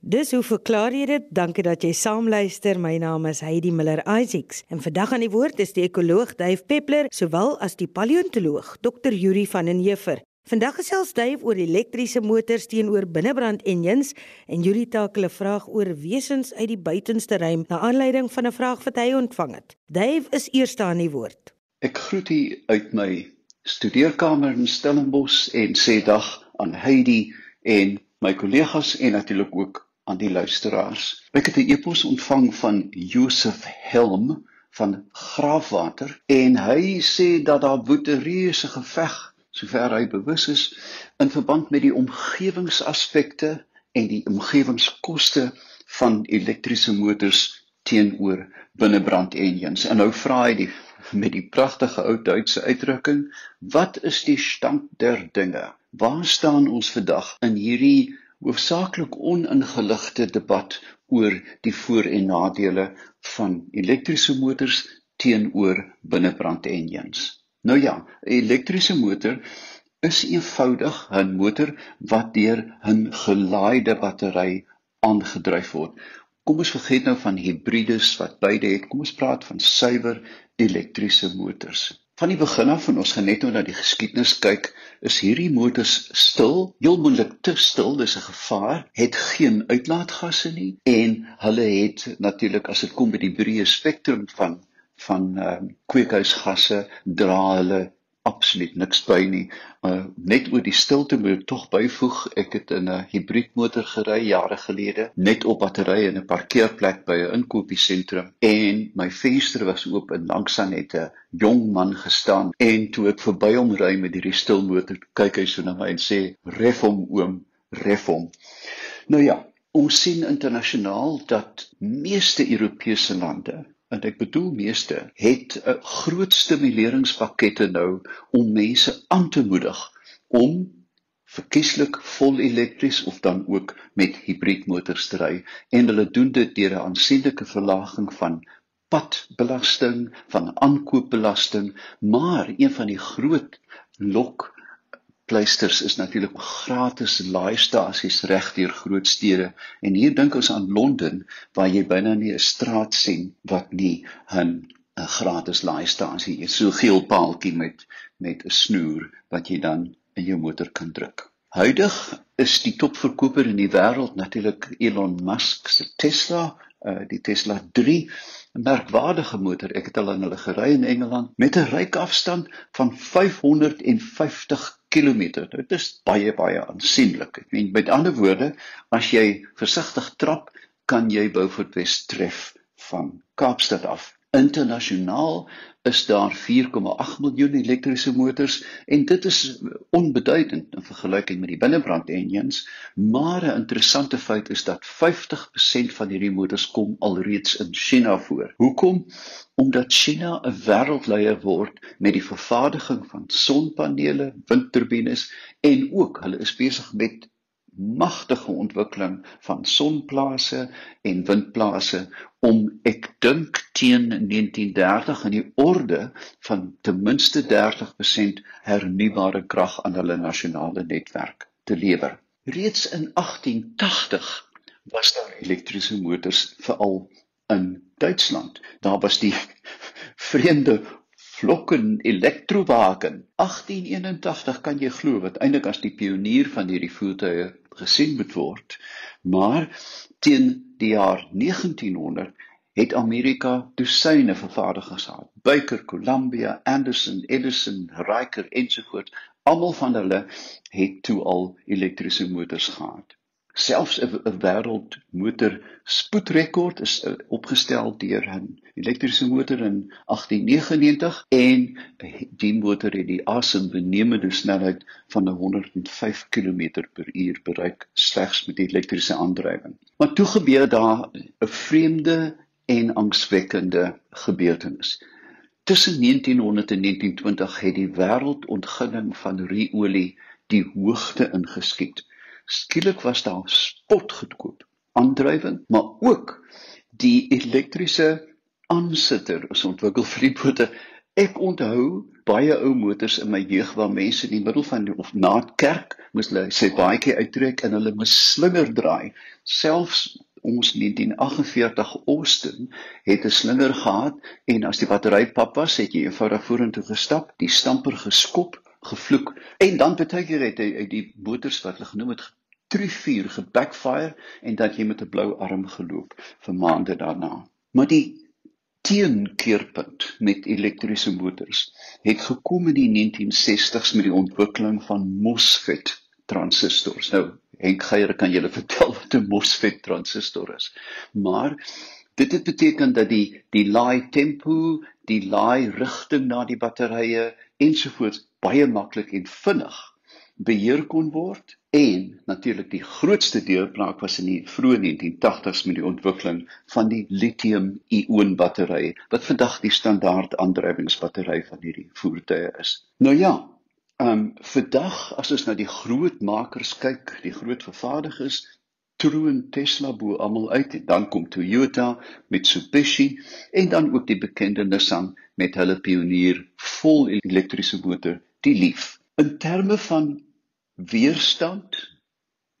Dis hoe verklaar jy dit? Dankie dat jy saamluister. My naam is Heidi Miller Isaacs en vandag aan die woord is die ekoloog Dave Peppler sowel as die paleontoloog Dr. Yuri van den Heever. Vandag gesels Dave oor elektriese motors teenoor binnebrand engines en Yuri takel 'n vraag oor wesens uit die buitenste ruim na aanleiding van 'n vraag wat hy ontvang het. Dave is eerste aan die woord. Ek groet u uit my studeerkamer in Stellenbosch en sê dag aan Heidi en my kollegas en natuurlik ook aan die luisteraars. Ek het 'n e-pos ontvang van Josef Helm van Graafwater en hy sê dat daar woede reuse geveg sover hy bewus is in verband met die omgewingsaspekte en die omgewingskoste van elektriese motors teenoor binnebrand engines. En nou vra hy die met die pragtige ou Duitse uitdrukking, wat is die stand der dinge? Waar staan ons vandag in hierdie hoofsaaklik oningeligte debat oor die voor- en nadele van elektriese motors teenoor binnebrand engines. Nou ja, 'n elektriese motor is eenvoudig 'n motor wat deur 'n gelaaide battery aangedryf word. Kom ons vergeet nou van hibrides wat beide het. Kom ons praat van suiwer elektriese motors. Van die begin af van ons gaan net nou na die geskiedenis kyk, is hierdie motors stil, heel moontlik te stil, dis 'n gevaar, het geen uitlaatgasse nie en hulle het natuurlik as dit kom by die breë spektrum van van ehm um, kweekhuisgasse dra hulle absoluut niks by nie. Uh, net oor die stilte moet ek tog byvoeg, ek het in 'n hibriedmotor gery jare gelede, net op batterye in 'n parkeerplek by 'n inkopiesentrum en my venster was oop en langs aan het 'n jong man gestaan en toe ek verby hom ry met hierdie stil motor, kyk hy so na my en sê: "Ref hom oom, ref hom." Nou ja, ons sien internasionaal dat meeste Europese lande en ek bedoel meeste het 'n groot stimuleringspakkette nou om mense aan te moedig om verkieslik vol elektries of dan ook met hibriedmotors te ry. En hulle doen dit deur 'n aansienlike verlaging van padbelasting van aankoopbelasting. Maar een van die groot lok pleisters is natuurlik gratis laaistasies reg deur groot stede en hier dink ons aan Londen waar jy byna nie 'n straat sien wat nie 'n 'n gratis laaistasie is so geel paaltjie met met 'n snoer wat jy dan in jou motor kan druk. Huidig is die topverkoper in die wêreld natuurlik Elon Musk se Tesla, uh, die Tesla 3 'n merkwaardige motor. Ek het al in hulle gery in Engeland met 'n ryk afstand van 550 km. Dit is baie baie aansienlik. Ek meen met ander woorde, as jy versigtig trap, kan jy Beaufort West tref van Kaapstad af. Internasionaal is daar 4,8 miljoen elektriese motors en dit is onbeduidend in vergelyking met die binnebrand engines, maar 'n interessante feit is dat 50% van hierdie motors kom alreeds in China voor. Hoekom? Omdat China 'n wêreldleier word met die vervaardiging van sonpanele, windturbines en ook hulle is besig met magtige ontwikkeling van sonplase en windplase om ek dink teen 1930 in die orde van ten minste 30% hernubare krag aan hulle nasionale netwerk te lewer. Reeds in 1880 was daar elektriese motors veral in Duitsland. Daar was die vreemde vlokken elektrowagen 1881 kan jy glo wat eintlik as die pionier van hierdie voertuie gesien moet word. Maar teen die jaar 1900 het Amerika dosyne vervaardigers gehad. Baker, Columbia, Anderson, Edison, Riker ensovoorts. Almal van hulle het toe al elektriese motors gehad. Selfs 'n wêreldmotor spoedrekord is uh, opgestel deur 'n elektriese motor in 1899 en die motor het die asembenemende snelheid van 105 km/h bereik slegs met elektriese aandrywing. Maar toe gebeur daar 'n vreemde en angswekkende gebeurtenis. Tussen 1900 en 1920 het die wêreldontginning van ruolie die hoogte ingeskiet skielik was daar spotgoedkoop aandrywing, maar ook die elektriese aansitter is ontwikkel vir die bote Ek onthou baie ou motors in my jeug waar mense in die middel van die, of na kerk moes hulle sy baadjie uittrek en hulle moes slinger draai. Selfs ons 1948 Austin het 'n slinger gehad en as die battery pap was, het jy eenvoudig vorentoe gestap, die stamper geskop, gevloek en dan baie keer het hy uit die motors wat hulle genoem het trifuur gebackfire en dat jy met 'n blou arm geloop vir maande daarna. Maar die teenkeerpunt met elektriese motors het gekom in die 1960s met die ontwikkeling van MOSFET transistors. Nou, Henk Geier kan julle vertel wat 'n MOSFET transistor is. Maar dit het beteken dat die die laai tempo, die laai rigting na die batterye ensovoorts baie maklik en vinnig beheer kon word en natuurlik die grootste deurbraak was in die vroeë 1980s met die ontwikkeling van die lithium-ioon battery wat vandag die standaard aandrywingsbattery van hierdie voertuie is. Nou ja, ehm um, vandag as ons na die groot makers kyk, die groot vervaardigers troon Tesla bo almal uit en dan kom Toyota, Mitsubishi en dan ook die bekende Nissan met hulle pionier vol elektriese motor, die Leaf. In terme van weerstand,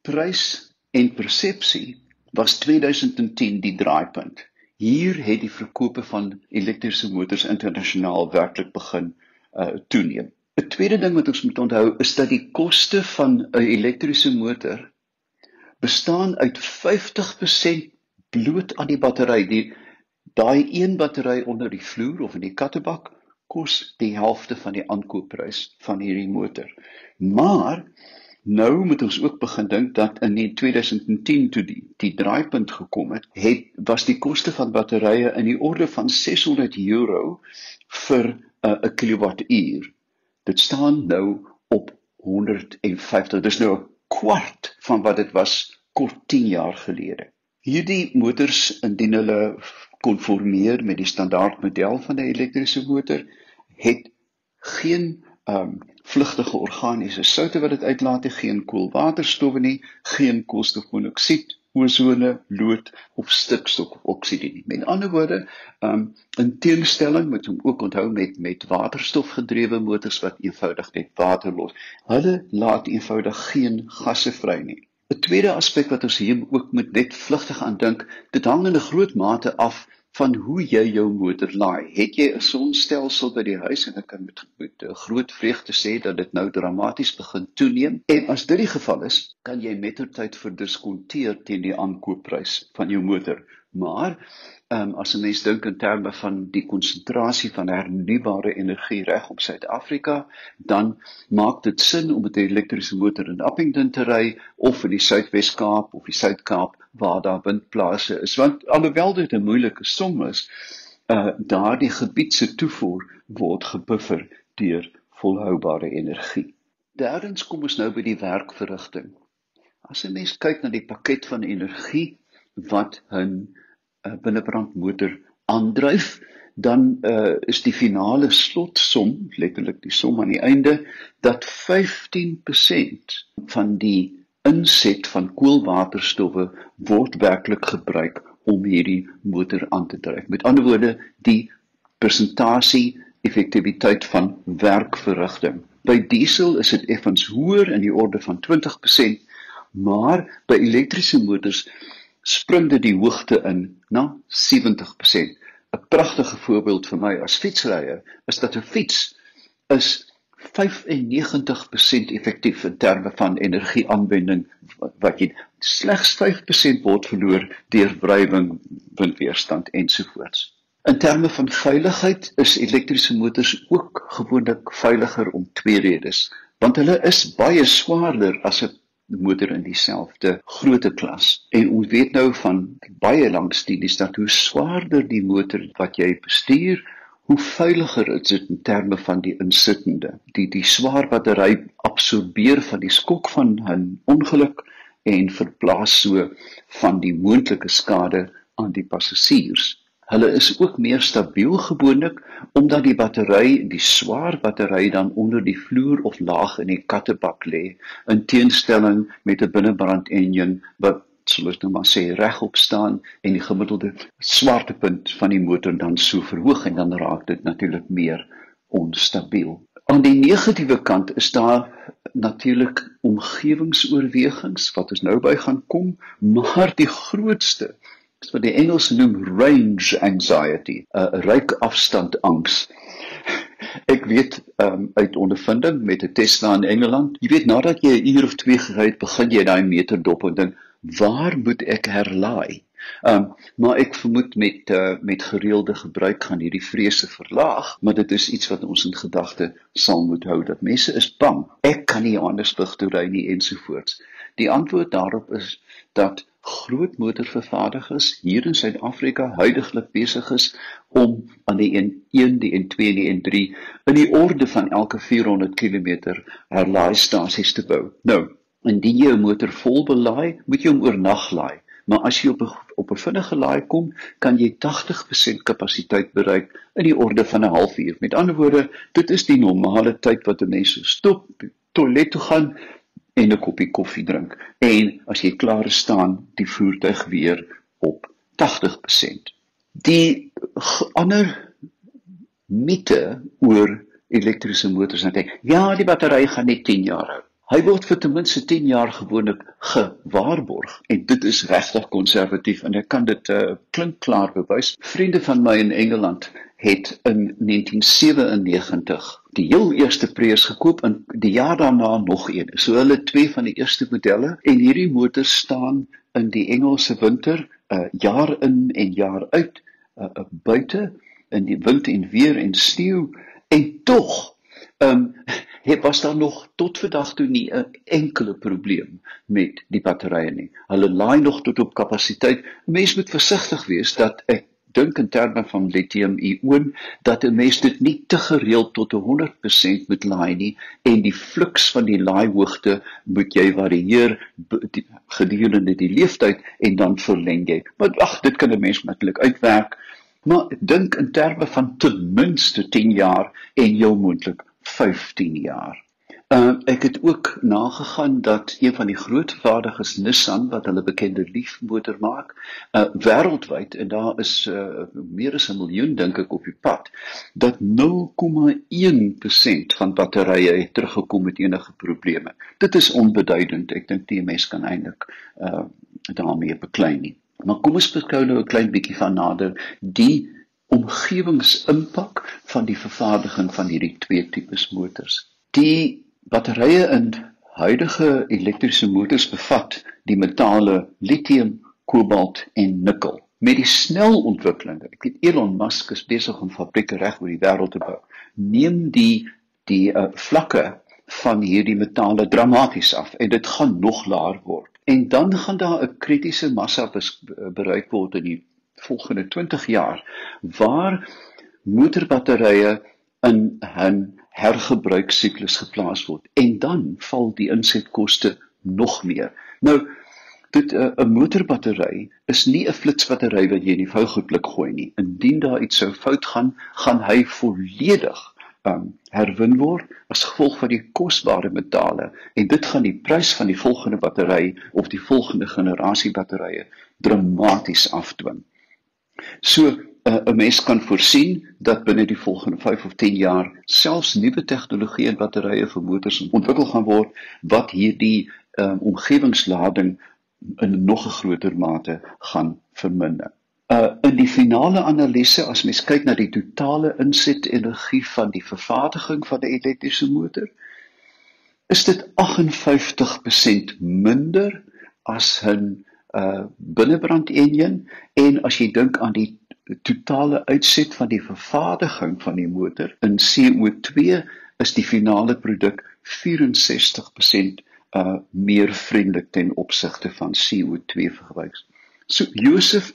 prys en persepsie was 2010 die draaipunt. Hier het die verkope van elektriese motors internasionaal werklik begin uh toeneem. 'n Tweede ding wat ons moet onthou is dat die koste van 'n elektriese motor bestaan uit 50% bloot aan die battery. Die daai een battery onder die vloer of in die kattebak kos die helfte van die aankoopprys van hierdie motor. Maar nou moet ons ook begin dink dat in 2010 toe die die draaipunt gekom het, het was die koste van batterye in die orde van 600 euro vir 'n uh, kilowattuur. Dit staan nou op 150. Dis nou 'n kwart van wat dit was kort 10 jaar gelede. Hierdie motors indien hulle konformeer met die standaard model van 'n elektriese motor het geen um vlugtige organiese soutte wat dit uitlaat, geen koolwaterstowwe nie, geen koolstofmonoksied, ozone, lood of stikstofoksidie nie. Met ander woorde, um in teenstelling moet ons ook onthou met met waterstofgedrewe motors wat eenvoudig net water los. Hulle laat eenvoudig geen gasse vry nie. 'n Tweede aspek wat ons hier ook moet net vlugtig aan dink, dit hang in 'n groot mate af van hoe jy jou motor laai. Het jy 'n sonstelsel by die huis en ek kan met, met groot vreugde sê dat dit nou dramaties begin toeneem. En as dit die geval is, kan jy mettertyd verdiskonteer teen die aankoopprys van jou motor. Maar um, as 'n mens dink in terme van die konsentrasie van hernubare energie reg op Suid-Afrika, dan maak dit sin om 'n elektriese motor in Appington te ry of in die Suidwes-Kaap of die Suid-Kaap waar daar windplase is. Want alhoewel dit 'n moeilike som is, uh daardie gebied se toevoer word gebuffer deur volhoubare energie. Derdens kom ons nou by die werkverrigting. As 'n mens kyk na die pakket van energie wat 'n uh, binnebrandmotor aandryf, dan uh, is die finale slotsom, letterlik die som aan die einde, dat 15% van die inset van koolwaterstowwe word werklik gebruik om hierdie motor aan te dryf. Met ander woorde, die persentasie effektiwiteit van werkverrigting. By diesel is dit effens hoër in die orde van 20%, maar by elektriese motors spring dit die hoogte in na 70%. 'n Pragtige voorbeeld vir my as fietsryer is dat 'n fiets is 95% effektief in terme van energieaanwending wat jy slegs 5% word verloor deur wrywing, windweerstand ensovoorts. In terme van veiligheid is elektriese motors ook gewoonlik veiliger om twee redes, want hulle is baie swaarder as 'n motor in dieselfde grootte klas. En ons weet nou van baie lank studies dat hoe swaarder die motor wat jy bestuur, hoe veiliger is dit in terme van die insittende. Die die swaar battery absorbeer van die skok van 'n ongeluk en verplaas so van die moontlike skade aan die passasiers. Hulle is ook meer stabiel gewoonlik omdat die battery, die swaar battery dan onder die vloer of laag in die kattebak lê in teenstelling met 'n binnebrand enjin wat soos nou maar sê regop staan en die gemiddelde swaartepunt van die motor dan so verhoog en dan raak dit natuurlik meer onstabiel. Aan die negatiewe kant is daar natuurlik omgewingsoorwegings wat ons nou by gaan kom, maar die grootste wat die Engels noem range anxiety, 'n ryk afstand angs. Ek weet um, uit ondervinding met 'n Tesla in Engeland, jy weet nadat jy 'n uur of 2 gery het, begin jy daai meter dop en dink, waar moet ek herlaai? Ehm um, maar ek vermoed met uh, met gereelde gebruik gaan hierdie vrese verlaag, maar dit is iets wat ons in gedagte sal moet hou dat mense is bang. Ek kan nie anders vlug toe ry nie ensovoorts. Die antwoord daarop is dat groot motorvervaardigers hier in Suid-Afrika huidigelik besig is om aan die 1 die N2 en die N3 in die orde van elke 400 km herlaaistasies te bou. Nou, indien jy 'n motor vol belaai, moet jy hom oornag laai. Maar as jy op 'n op 'n vinnige laai kom, kan jy 80% kapasiteit bereik in die orde van 'n halfuur. Met ander woorde, dit is die normale tyd wat 'n mens stop, toilet toe gaan en 'n koppie koffie drink. En as jy klaar staan, die voertuig weer op 80%. Die ander mite oor elektriese motors net ek. Ja, die battery gaan net 10 jaar hou. Hy word vir ten minste 10 jaar gewoonlik gewaarborg en dit is regtig konservatief en ek kan dit uh, klink klaar bewys. Vriende van my in Engeland het in 1997 die heel eerste Prius gekoop en die jaar daarna nog een. So hulle twee van die eerste modelle en hierdie motors staan in die Engelse winter uh, jaar in en jaar uit uh, uh, buite in die wind en weer en sneeu en tog um, het was daar nog tot vandag toe nie 'n enkele probleem met die batterye nie. Hulle laai nog tot op kapasiteit. Mens moet versigtig wees dat ek dink in terme van lithium-ioon dat 'n mens dit nie te gereeld tot 100% moet laai nie en die fluks van die laaihoogte moet jy varieer gedurende die leeftyd en dan verleng jy. Maar ag, dit kan 'n mens maklik uitwerk. Maar dink in terme van ten minste 10 jaar en jou moontlik 15 jaar. Uh, ek het ook nagegaan dat een van die groot vervaardigers Nissan wat hulle bekende liefmotor maak, uh wêreldwyd en daar is uh meer as 'n miljoen dink ek op die pad, dat 0,1% van batterye het teruggekom met enige probleme. Dit is onbeduidend. Ek dink die mens kan eintlik uh daarmee beklei nie. Maar kom ons beskou nou 'n klein bietjie van nader die omgewingsimpak van die vervaardiging van hierdie twee tipes motors. Die batterye in huidige elektriese motors bevat die metale lithium, kobalt en nikkel. Met die snel ontwikkeling, ek weet Elon Musk is besig om fabrieke reg oor die wêreld te bou, neem die die uh, vlakke van hierdie metale dramaties af en dit gaan nog laer word. En dan gaan daar 'n kritiese massa bereik word in die volgende 20 jaar waar motorbatterye in 'n hergebruiksiklus geplaas word en dan val die insetkoste nog meer. Nou dit eh, 'n motorbattery is nie 'n flitsbattery wat jy in die vougoedblik gooi nie. Indien daar iets sou fout gaan, gaan hy volledig um, herwin word as gevolg van die kosbare metale en dit gaan die prys van die volgende battery of die volgende generasie batterye dramaties afdwing. So uh, 'n mens kan voorsien dat binne die volgende 5 of 10 jaar selfs nuwe tegnologie en batterye vir motors ontwikkel gaan word wat hierdie um, omgewingslading in nog 'n groter mate gaan verminder. Uh in die finale analise as mens kyk na die totale insetenergie van die vervaardiging van 'n elektriese motor is dit 58% minder as 'n uh binnebrand enjin en as jy dink aan die totale uitset van die vervaardiging van die motor in CO2 is die finale produk 64% uh meer vriendelik ten opsigte van CO2 verbruik. So Josef,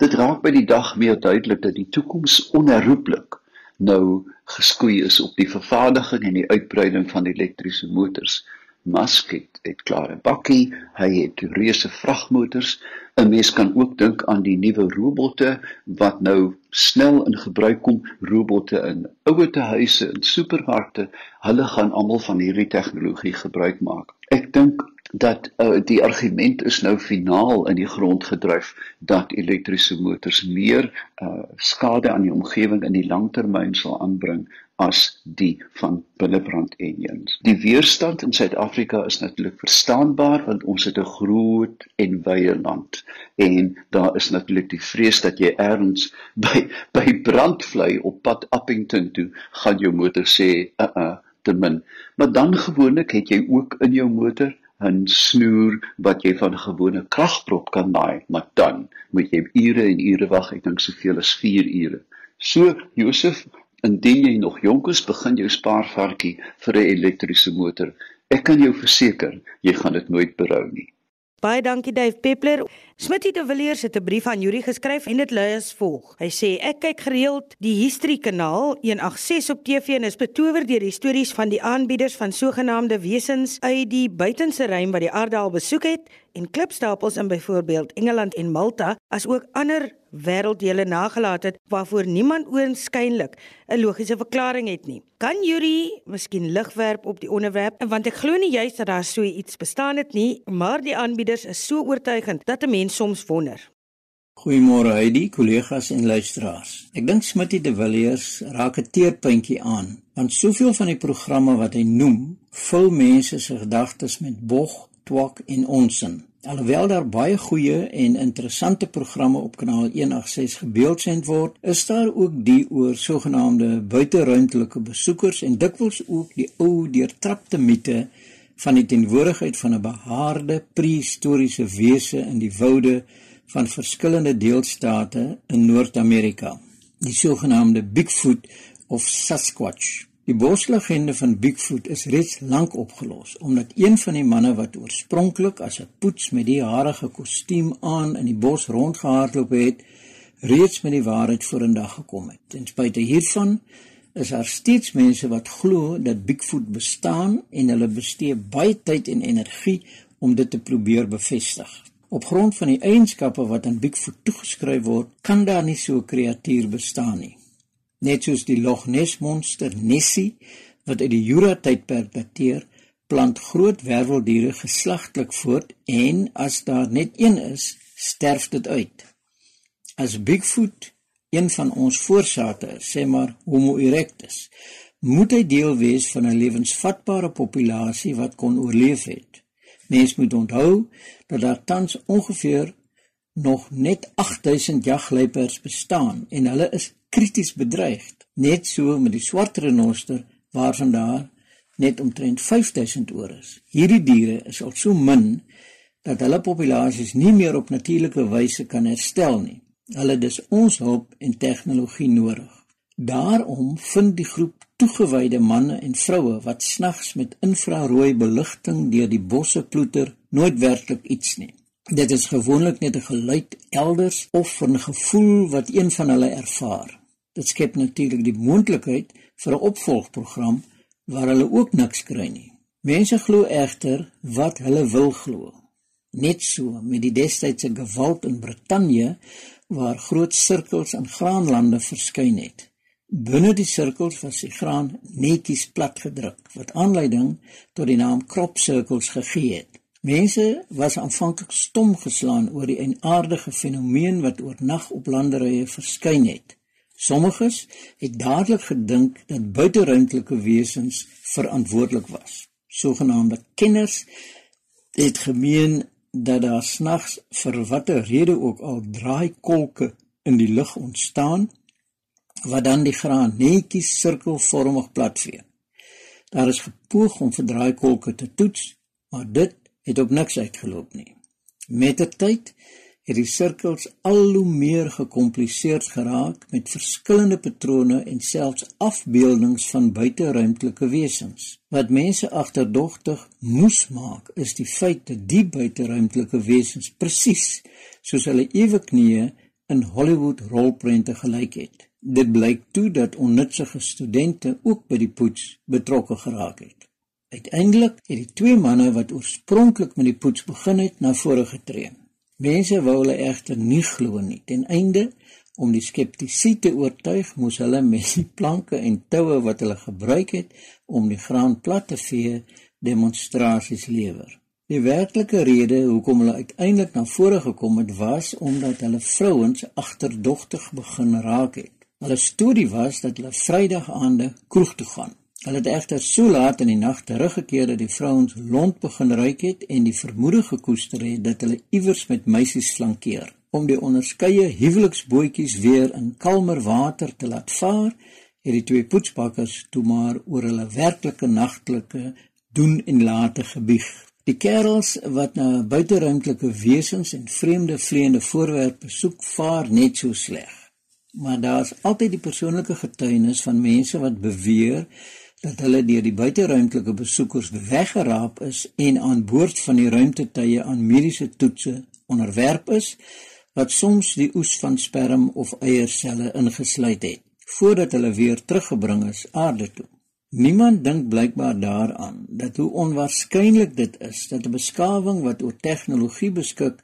dit raak by die dag meer duidelik dat die toekoms onherroepelik nou geskoei is op die vervaardiging en die uitbreiding van elektriese motors. Musk het, het klare bakkie, hy het reuse vragmotors. 'n Mens kan ook dink aan die nuwe robotte wat nou snel in gebruik kom, robotte in ouete huise en supermarkte. Hulle gaan almal van hierdie tegnologie gebruik maak. Ek dink dat uh, die argument is nou finaal in die grond gedryf dat elektriese motors meer uh, skade aan die omgewing in die langtermyn sal aanbring as die van binnebrand enjins. Die weerstand in Suid-Afrika is natuurlik verstaanbaar want ons het 'n groot en wye land en daar is natuurlik die vrees dat jy ergens by by brandvlei op pad Appington toe gaan jou motor sê uh uh te min. Maar dan gewoonlik het jy ook in jou motor 'n snoer wat jy van 'n gewone kragprop kan naai, maar dan moet jy ure en ure wag, ek dink soveel as 4 ure. So Josef, indien jy nog jonk is, begin jou spaarvarkie vir 'n elektriese motor. Ek kan jou verseker, jy gaan dit nooit berou nie. Baie dankie Dave Peppler. Smitty de Villiers het 'n brief aan Yuri geskryf en dit lui as volg. Hy sê ek kyk gereeld die History kanaal 186 op TV en is betower deur die stories van die aanbieders van sogenaamde wesens uit die buitenste ruim wat die aarde al besoek het en klipstapels in byvoorbeeld Engeland en Malta as ook ander wêrelddele nagelaat het waarvoor niemand oënskynlik 'n logiese verklaring het nie. Kan Yuri miskien lig werp op die onderwerp want ek glo nie juist dat daar so iets bestaan het nie, maar die aanbieders is so oortuigend dat 'n mens soms wonder. Goeiemôre Heidi, kollegas en luisteraars. Ek dink Smitty de Villiers raak 'n teerpuntjie aan, want soveel van die programme wat hy noem, vul mense se gedagtes met bog, twak en onsin. Alhoewel daar baie goeie en interessante programme op kanaal 186 gebeeldsend word, is daar ook die oor sogenaamde buiteruimtelike besoekers en dikwels ook die ou deurtrapte mite van die teenwoordigheid van 'n behaarde prehistoriese wese in die woude van verskillende deelstate in Noord-Amerika, die sogenaamde Bigfoot of Sasquatch. Die boslegende van Bigfoot is reeds lank opgelos omdat een van die manne wat oorspronklik as 'n poets met die harige kostuum aan in die bos rondgehardloop het, reeds met die waarheid vorendag gekom het. Ten spyte hiervan is daar steeds mense wat glo dat Bigfoot bestaan en hulle bestee baie tyd en energie om dit te probeer bevestig. Op grond van die eienskappe wat aan Bigfoot toegeskryf word, kan daar nie so 'n kreatuur bestaan nie net soos die Loch Ness monster Nessie wat uit die Jura tydperk dateer, plant groot werveldiere geslagtelik voort en as daar net een is, sterf dit uit. As Bigfoot een van ons voorsate is, sê maar Homo erectus, moet hy deel wees van 'n lewensvatbare populasie wat kon oorleef het. Mens moet onthou dat daar tans ongeveer nog net 8000 jagluiperds bestaan en hulle is krities bedreig. Net so met die swart renoster waarvan daar net omtrent 5000 oor is. Hierdie diere is al so min dat hulle populasies nie meer op natuurlike wyse kan herstel nie. Hulle dis ons hulp en tegnologie nodig. Daarom vind die groep toegewyde manne en vroue wat snags met infrarooi beligting deur die bosse ploeter nooit werklik iets nie. Dit is gewoonlik net 'n geluid elders of 'n gevoel wat een van hulle ervaar. Dit skep natuurlik die moontlikheid vir 'n opvolgprogram waar hulle ook niks kry nie. Mense glo egter wat hulle wil glo. Net so met die destydse geweld in Brittanje waar groot sirkels in graanlande verskyn het. Binne die sirkels was die graan netjies platgedruk wat aanleiding tot die naam crop circles gegee het. Mense was aanvanklik stom geslaan oor die enaardige fenomeen wat oornag op landerye verskyn het. Sommiges het dadelik gedink dat buiteruimtelike wesens verantwoordelik was. Sogenaamde kenners het gemeen dat daar snags vir watter rede ook al draaikolke in die lug ontstaan wat dan die graan netjies sirkelvormig platvee. Daar is gepoog om vir draaikolke te toets, maar dit het op niks uitgeloop nie. Met die tyd het die sirkels al hoe meer gekompliseerd geraak met verskillende patrone en selfs afbeeldings van buiteruimtelike wesens. Wat mense agterdogtig moes maak, is die feit dat die buiteruimtelike wesens presies soos hulle ewe knieë in Hollywood rolprente gelyk het. Dit blyk toe dat onnutsige studente ook by die poets betrokke geraak het. Uiteindelik het die twee manne wat oorspronklik met die poets begin het, na vore getree. Mense wou hulle egter nie glo nie. Ten einde om die skeptisie te oortuig, moes hulle met die planke en toue wat hulle gebruik het om die graan plat te vee, demonstrasies lewer. Die werklike rede hoekom hulle uiteindelik na vore gekom het, was omdat hulle vrouens agterdogtig begin raak het. Hulle storie was dat hulle Vrydag aande kroeg toe gaan. Hulle het egter so laat in die nag teruggekeer dat die vrouens lont begin ruik het en die vermoede gekoester het dat hulle iewers met meisies flankeer. Om die onderskeie huweliksbootjies weer in kalmer water te laat vaar, het die twee poetsbakkers toe maar oor hulle werklike nagtelike doen en late gebieg. Die kerels wat na buiteruimtelike wesens en vreemde vleiende voorwerpe soek, vaar net so sleg. Maar daar's altyd die persoonlike getuienis van mense wat beweer dat hulle deur die buiteruimtelike besoekers weggeraap is en aan boord van die ruimtetuie aan mediese toetse onderwerp is wat soms die oes van sperm of eierselle ingesluit het voordat hulle weer teruggebring is aarde toe. Niemand dink blykbaar daaraan dat hoe onwaarskynlik dit is dat 'n beskawing wat oor tegnologie beskik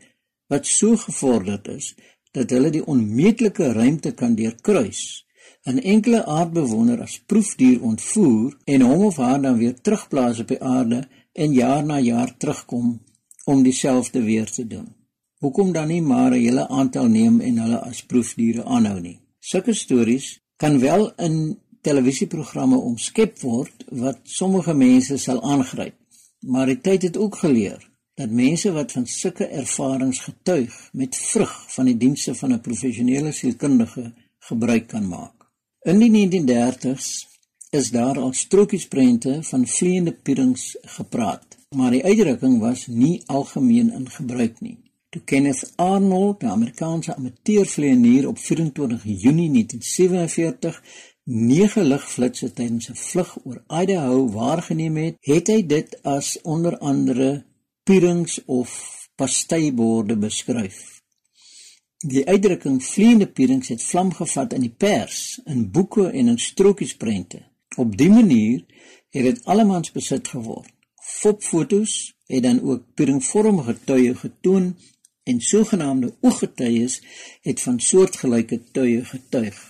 wat so gevorderd is dat hulle die onmeetlike ruimte kan deurkruis, 'n enkele aardbewoner as proefdier ontvoer en hom of haar dan weer terugplaas op die aarde en jaar na jaar terugkom om dieselfde weer te doen. Hoekom dan nie maar 'n hele aantal neem en hulle as proefdiere aanhou nie? Sulke stories kan wel in televisieprogramme omskep word wat sommige mense sal aangryp. Maar die tyd het ook geleer dat mense wat van sulke ervarings getuig met vrug van die dienste van 'n professionele sielkundige gebruik kan maak. In die 1930s is daar al strokiesprente van vleiende pierings gepraat, maar die uitdrukking was nie algemeen in gebruik nie. Toe Kenneth Arnold, 'n Amerikaanse amateurvleienier op 24 Junie 1947 nege ligflitsse tydens 'n vlug oor Idaho waargeneem het, het hy dit as onder andere pierings of pasteiborde beskryf. Die uitdrukking vleiende pierings het vlam gevat in die pers, in boeke en in strokiesprente. Op dië manier het dit allemans besit geword. Fopfoto's het dan ook pieringvormige tuie getoon en sogenaamde ooggetuies het van soortgelyke tuie getuig.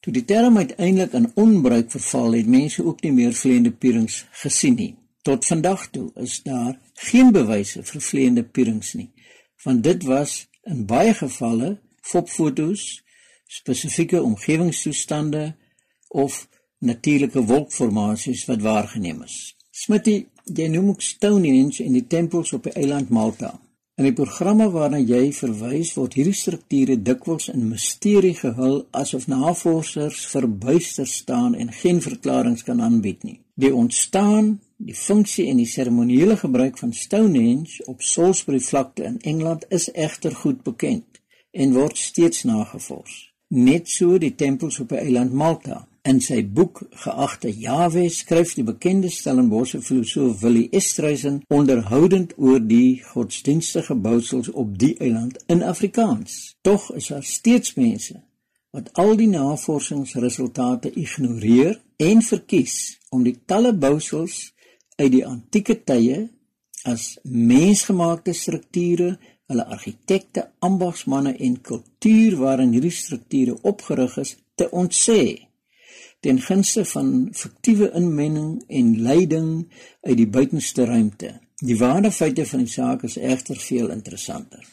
Toe die term uiteindelik in onbruik verval het, mense ook nie meer vleiende pierings gesien nie. Tot vandag toe is daar geen bewyse vir vleiende pierings nie, want dit was in baie gevalle fopfoto's, spesifieke omgewingstoestande of natuurlike wolkformasies wat waargeneem is. Smitty, jy noem ook Stonehenge en die tempels op die eiland Malta. In die programme waarna jy verwys word hierdie strukture dikwels in misterie gehul asof navorsers verbuister staan en geen verklaringe kan aanbied nie. Die ontstaan, die funksie en die seremonieele gebruik van Stonehenge op Salisbury vlakte in Engeland is egter goed bekend en word steeds nagevors. Net so die tempels op die eiland Malta. In sy boek Geagte Jawe skryf die bekende Stellenbosse filosoof Willie Estreisen onderhoudend oor die godsdienstige bousels op die eiland in Afrikaans. Tog is daar steeds mense wat al die navorsingsresultate ignoreer en verkies om die talle bousels uit die antieke tye as mensgemaakte strukture, hulle argitekte, ambagsmanne en kultuur waarin hierdie strukture opgerig is, te ontsê ten gunste van fiktiewe inmenging en leiding uit die buitenste ruimte. Die ware feite van die saak is egter veel interessanter.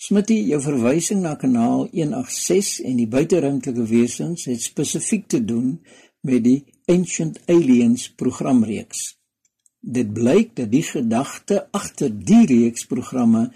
Smitty, jou verwysing na kanaal 186 en die buiteruimtelike wesens het spesifiek te doen met die Ancient Aliens programreeks. Dit blyk dat die gedagte agter die reeks programme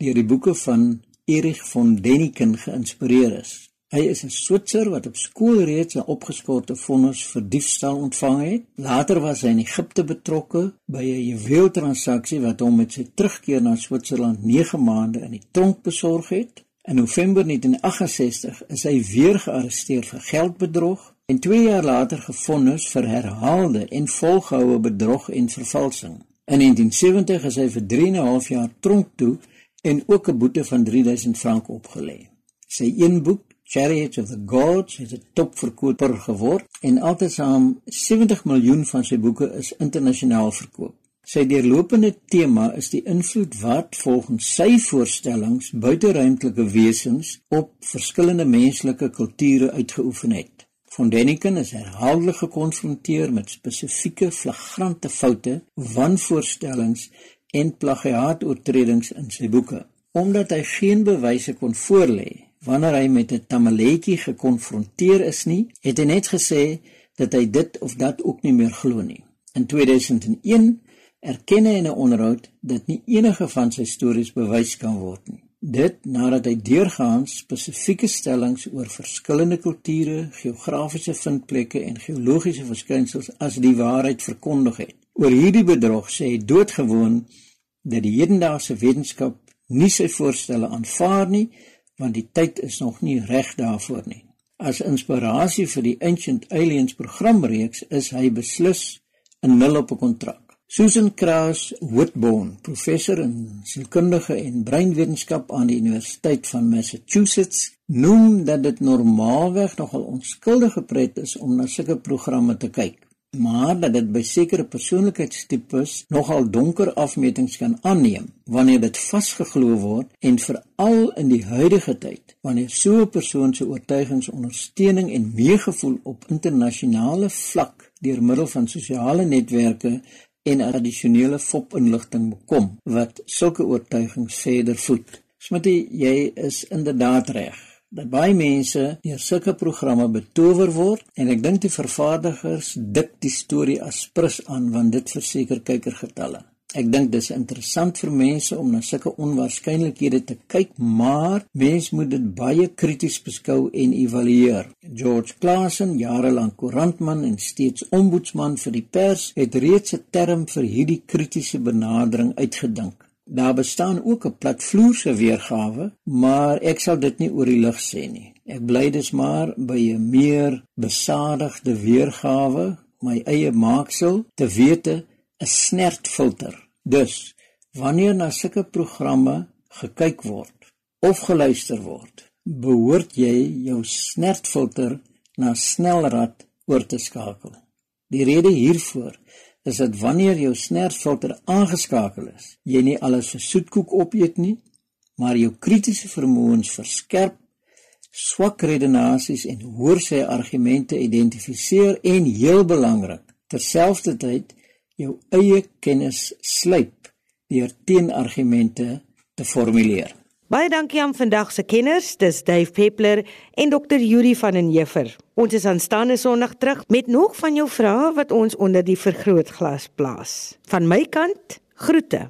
deur die boeke van Erich von Däniken geïnspireer is. Hy is 'n Switser wat op skool reeds 'n opgespoorde vonnis vir diefstal ontvang het. Later was hy in Egipte betrokke by 'n juweeltransaksie wat hom met sy terugkeer na Switserland 9 maande in die tronk besorg het. In November 1968 is hy weer gearresteer vir geldbedrog en 2 jaar later gefonnis vir herhaalde en volgehoue bedrog en vervalsing. In 1970 is hy vir 3 en 'n half jaar tronk toe en ook 'n boete van 3000 frank opgelê. Sy een boek Chariots of the Gods het 'n topverkoper geword en altesaam 70 miljoen van sy boeke is internasionaal verkoop. Sy deurlopende tema is die invloed wat volgens sy voorstellings buiteruimtelike wesens op verskillende menslike kulture uitgeoefen het. Von Däniken is herhaaldelik gekonfronteer met spesifieke flagrante foute, wanvoorstellings en plagiaatoortredings in sy boeke. Omdat hy geen bewyse kon voorlê wanneer hy met 'n tamaletjie gekonfronteer is nie, het hy net gesê dat hy dit of dat ook nie meer glo nie. In 2001 erken hy in 'n onderhoud dat nie enige van sy stories bewys kan word nie. Dit nadat hy deurgaans spesifieke stellings oor verskillende kulture, geografiese vindplekke en geologiese verskynsels as die waarheid verkondig het. Oor hierdie bedrog sê hy doodgewoon dat die hedendaagse wetenskap nie sy voorstelle aanvaar nie, want die tyd is nog nie reg daarvoor nie. As inspirasie vir die Ancient Aliens programreeks is hy beslis 'n nul op 'n kontrak. Susan Kraus Whitbourne, professor in sielkundige en breinwetenskap aan die Universiteit van Massachusetts, noem dat dit normaalweg nogal onskuldige pret is om na sulke programme te kyk maar dat dit by sekere persoonlikheidstipes nogal donker afmetings kan aanneem wanneer dit vasgeglo word en veral in die huidige tyd wanneer so 'n persoon se oortuigingsondersteuning en meegevoel op internasionale vlak deur middel van sosiale netwerke en addisionele fopinligting bekom wat sulke oortuigings verder voed. Smitty, jy is inderdaad reg dat baie mense deur sulke programme betower word en ek dink die vervaardigers dik die storie as prins aan want dit verseker kykergetalle. Ek dink dis interessant vir mense om na sulke onwaarskynlikhede te kyk, maar mens moet dit baie krities beskou en evalueer. George Claassen, jarelank koerantman en steeds ombudsman vir die pers, het reeds 'n term vir hierdie kritiese benadering uitgedink. Daar bestaan ook 'n platvloerse weergawe, maar ek sal dit nie oor die lig sê nie. Ek bly dus maar by 'n meer besadigde weergawe, my eie maaksel, te wete 'n snertfilter. Dus wanneer na sulke programme gekyk word of geluister word, behoort jy jou snertfilter na snelrad oor te skakel. Die rede hiervoor is dat wanneer jou snertfilter aangeskakel is, jy nie alles vir soetkoek opeet nie, maar jou kritiese vermoëns verskerp, swak redenasies en hoor sy argumente identifiseer en heel belangrik, terselfdertyd jou eie kennis slyp deur teenargumente te formuleer. Baie dankie aan vandag se kenners, dis Dave Peppler en Dr. Yuri van den Heever. Ons is aanstaande Sondag terug met nog van jou vrae wat ons onder die vergrootglas plaas. Van my kant, groete.